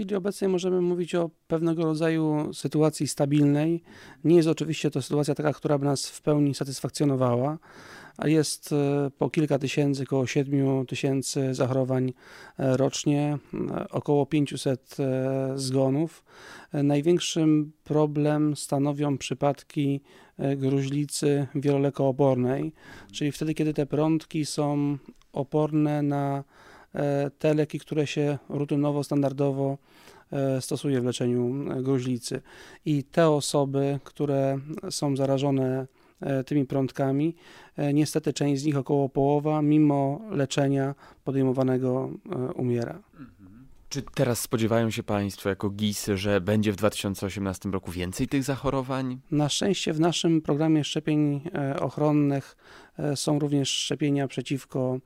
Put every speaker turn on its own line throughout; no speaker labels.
chwili obecnej możemy mówić o pewnego rodzaju sytuacji stabilnej. Nie jest oczywiście to sytuacja taka, która by nas w pełni satysfakcjonowała, jest e, po kilka tysięcy, około 7 tysięcy zachorowań e, rocznie, e, około 500 zgonów. Największym problem stanowią przypadki gruźlicy wielolekoopornej, czyli wtedy, kiedy te prądki są oporne na te leki, które się rutynowo, standardowo stosuje w leczeniu gruźlicy. I te osoby, które są zarażone E, tymi prądkami. E, niestety część z nich, około połowa, mimo leczenia podejmowanego e, umiera.
Czy teraz spodziewają się Państwo jako GIS, że będzie w 2018 roku więcej tych zachorowań?
Na szczęście w naszym programie szczepień ochronnych są również szczepienia przeciwko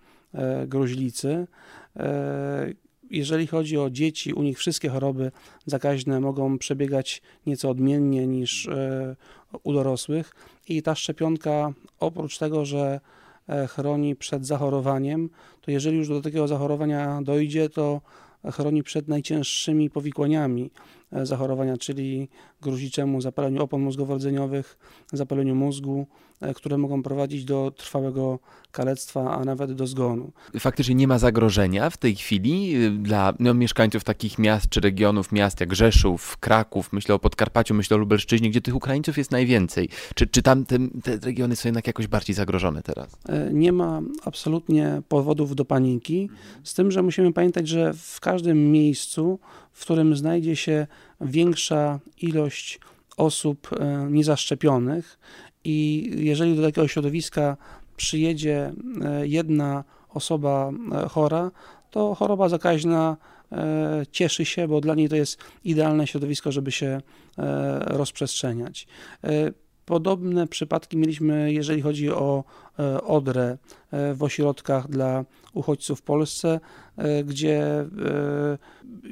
gruźlicy. Jeżeli chodzi o dzieci, u nich wszystkie choroby zakaźne mogą przebiegać nieco odmiennie niż u dorosłych i ta szczepionka oprócz tego, że e, chroni przed zachorowaniem, to jeżeli już do takiego zachorowania dojdzie, to chroni przed najcięższymi powikłaniami e, zachorowania, czyli gruźliczemu zapaleniu opon mózgowo-rdzeniowych, zapaleniu mózgu, e, które mogą prowadzić do trwałego kalectwa, a nawet do zgonu.
Faktycznie nie ma zagrożenia w tej chwili y, dla no, mieszkańców takich miast czy regionów, miast jak Rzeszów, Kraków, myślę o Podkarpaciu, myślę o Lubelszczyźnie, gdzie tych Ukraińców jest najwięcej. Czy, czy tam te, te regiony są jednak jakoś bardziej zagrożone teraz?
E, nie ma absolutnie powodów do paniki, z tym, że musimy pamiętać, że w każdym miejscu, w którym znajdzie się większa ilość osób e, niezaszczepionych i jeżeli do takiego środowiska przyjedzie e, jedna osoba e, chora, to choroba zakaźna cieszy się, bo dla niej to jest idealne środowisko, żeby się rozprzestrzeniać. Podobne przypadki mieliśmy, jeżeli chodzi o Odrę w ośrodkach dla uchodźców w Polsce, gdzie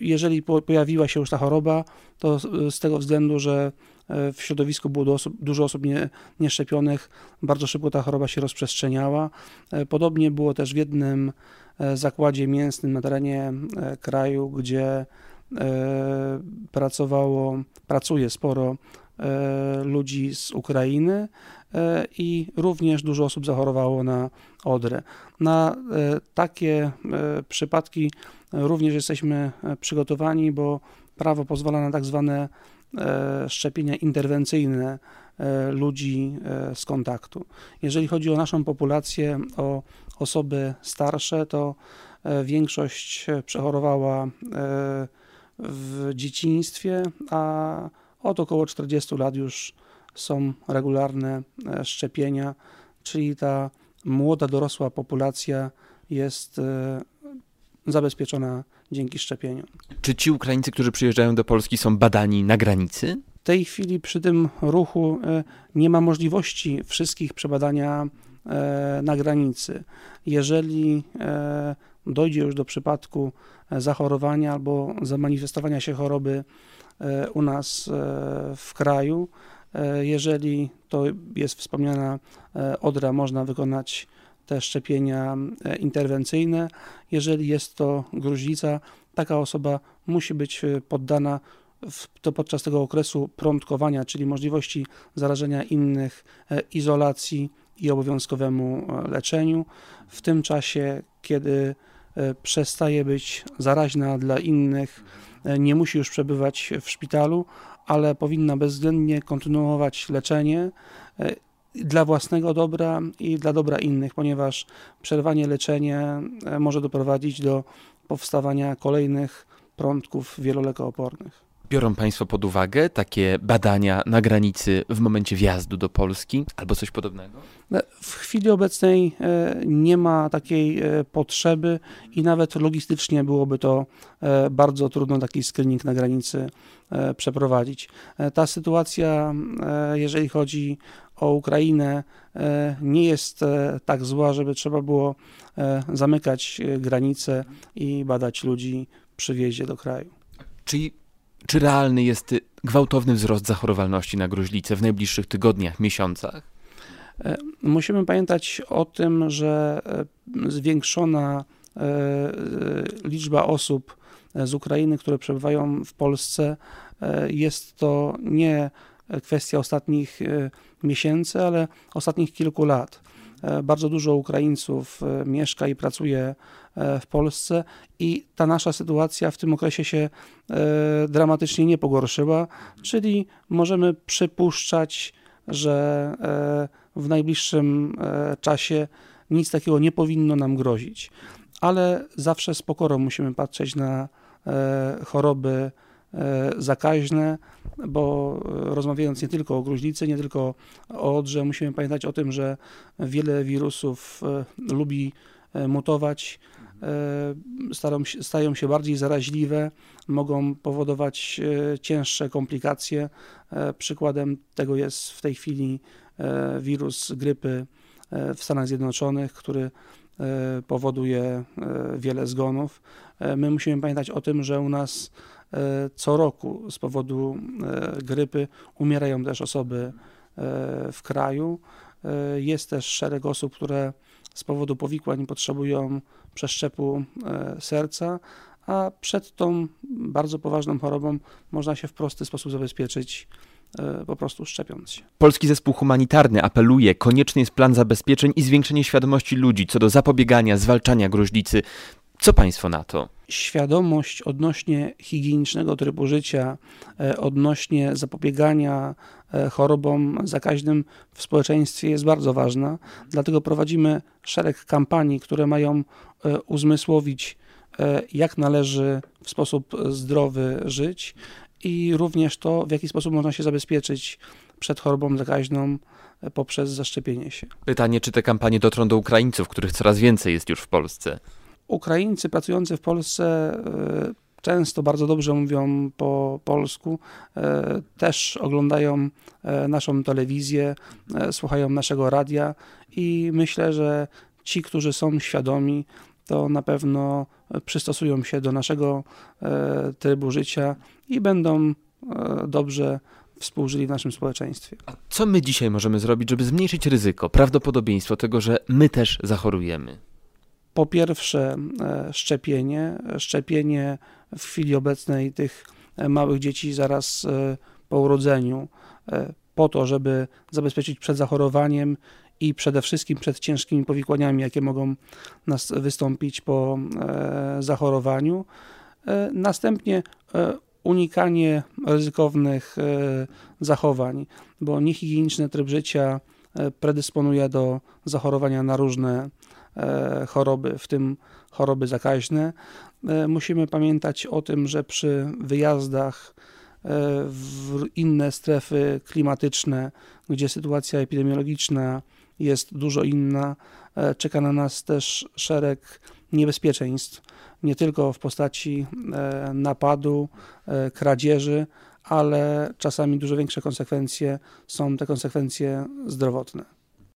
jeżeli pojawiła się już ta choroba, to z tego względu, że e, w środowisku było dużo osób nie, nieszczepionych, bardzo szybko ta choroba się rozprzestrzeniała. E, podobnie było też w jednym e, zakładzie mięsnym na terenie kraju, gdzie pracowało, pracuje sporo ludzi z Ukrainy i również dużo osób zachorowało na odrę. Na takie przypadki również jesteśmy przygotowani, bo prawo pozwala na tak zwane e, szczepienia interwencyjne e, ludzi e, z kontaktu. Jeżeli chodzi o naszą populację, o osoby starsze, to większość przechorowała w dzieciństwie, a od około 40 lat już są regularne szczepienia, czyli ta młoda, dorosła populacja jest zabezpieczona dzięki szczepieniu.
Czy ci Ukraińcy, którzy przyjeżdżają do Polski, są badani na granicy?
W tej chwili przy tym ruchu e, nie ma możliwości wszystkich przebadania e, na granicy. Jeżeli e, dojdzie już do przypadku zachorowania albo zamanifestowania się choroby u nas w kraju, jeżeli to jest wspomniana odra, można wykonać te szczepienia e, interwencyjne. Jeżeli jest to gruźlica, taka osoba musi być e, poddana w, to podczas tego okresu prądkowania, czyli możliwości zarażenia innych, e, izolacji i obowiązkowemu leczeniu. W tym czasie, kiedy przestaje być zaraźna dla innych, nie musi już przebywać w szpitalu, ale powinna bezwzględnie kontynuować leczenie dla własnego dobra i dla dobra innych, ponieważ przerwanie leczenia e, może doprowadzić do powstawania kolejnych prądków wielolekoopornych.
Biorą Państwo pod uwagę takie badania na granicy w momencie wjazdu do Polski albo coś podobnego?
No, w chwili obecnej e, nie ma takiej e, potrzeby i nawet logistycznie byłoby to bardzo trudno taki screening na granicy przeprowadzić. Ta sytuacja, jeżeli chodzi o Ukrainę e, nie jest e, tak zła, żeby trzeba było e, zamykać granice i badać ludzi przy wjeździe do kraju.
Czyli czy realny jest gwałtowny wzrost zachorowalności na gruźlicę w najbliższych tygodniach, miesiącach?
Musimy pamiętać o tym, że zwiększona liczba osób z Ukrainy, które przebywają w Polsce. Jest to nie kwestia ostatnich miesięcy, ale ostatnich kilku lat. Bardzo dużo Ukraińców mieszka i pracuje w Polsce i ta nasza sytuacja w tym okresie się dramatycznie nie pogorszyła, czyli możemy przypuszczać, że w najbliższym czasie nic takiego nie powinno nam grozić. Ale zawsze z pokorą musimy patrzeć na e, choroby e, zakaźne, bo rozmawiając nie tylko o gruźlicy, nie tylko o odrze, musimy pamiętać o tym, że wiele wirusów e, lubi mutować, stają się bardziej zaraźliwe, mogą powodować cięższe komplikacje. Przykładem tego jest w tej chwili wirus grypy w Stanach Zjednoczonych, który e, powoduje e, wiele zgonów. E, my musimy pamiętać o tym, że u nas co roku z powodu grypy umierają też osoby w kraju. Jest też szereg osób, które z powodu powikłań potrzebują przeszczepu serca, a przed tą bardzo poważną chorobą można się w prosty sposób zabezpieczyć E, po prostu szczepiąc się.
Polski Zespół Humanitarny apeluje, konieczny jest plan zabezpieczeń i zwiększenie świadomości ludzi co do zapobiegania, zwalczania gruźlicy. Co Państwo na to?
Świadomość odnośnie higienicznego trybu życia, e, odnośnie zapobiegania e, chorobom zakaźnym w społeczeństwie jest bardzo ważna. Dlatego prowadzimy szereg kampanii, które mają uzmysłowić, jak należy w sposób zdrowy żyć i również to, w jaki sposób można się zabezpieczyć przed chorobą zakaźną e, poprzez zaszczepienie się.
Pytanie, czy te kampanie dotrą do Ukraińców, których coraz więcej jest już w Polsce?
Ukraińcy pracujący w Polsce e, często bardzo dobrze mówią po polsku, e, też oglądają naszą telewizję, słuchają naszego radia i myślę, że ci, którzy są świadomi, to na pewno przystosują się do naszego e, trybu życia i będą e, dobrze współżyli w naszym społeczeństwie.
A co my dzisiaj możemy zrobić, żeby zmniejszyć ryzyko, prawdopodobieństwo tego, że my też zachorujemy?
Po pierwsze, e, szczepienie. Szczepienie w chwili obecnej tych małych dzieci zaraz po urodzeniu, po to, żeby zabezpieczyć przed zachorowaniem i przede wszystkim przed ciężkimi powikłaniami, jakie mogą nas wystąpić po e, zachorowaniu. E, następnie e, unikanie ryzykownych zachowań, bo niehigieniczny tryb życia predysponuje do zachorowania na różne choroby, w tym choroby zakaźne. Musimy pamiętać o tym, że przy wyjazdach w inne strefy klimatyczne, gdzie sytuacja epidemiologiczna jest dużo inna. E, czeka na nas też szereg niebezpieczeństw, nie tylko w postaci e, napadu, e, kradzieży, ale czasami dużo większe konsekwencje są te konsekwencje zdrowotne.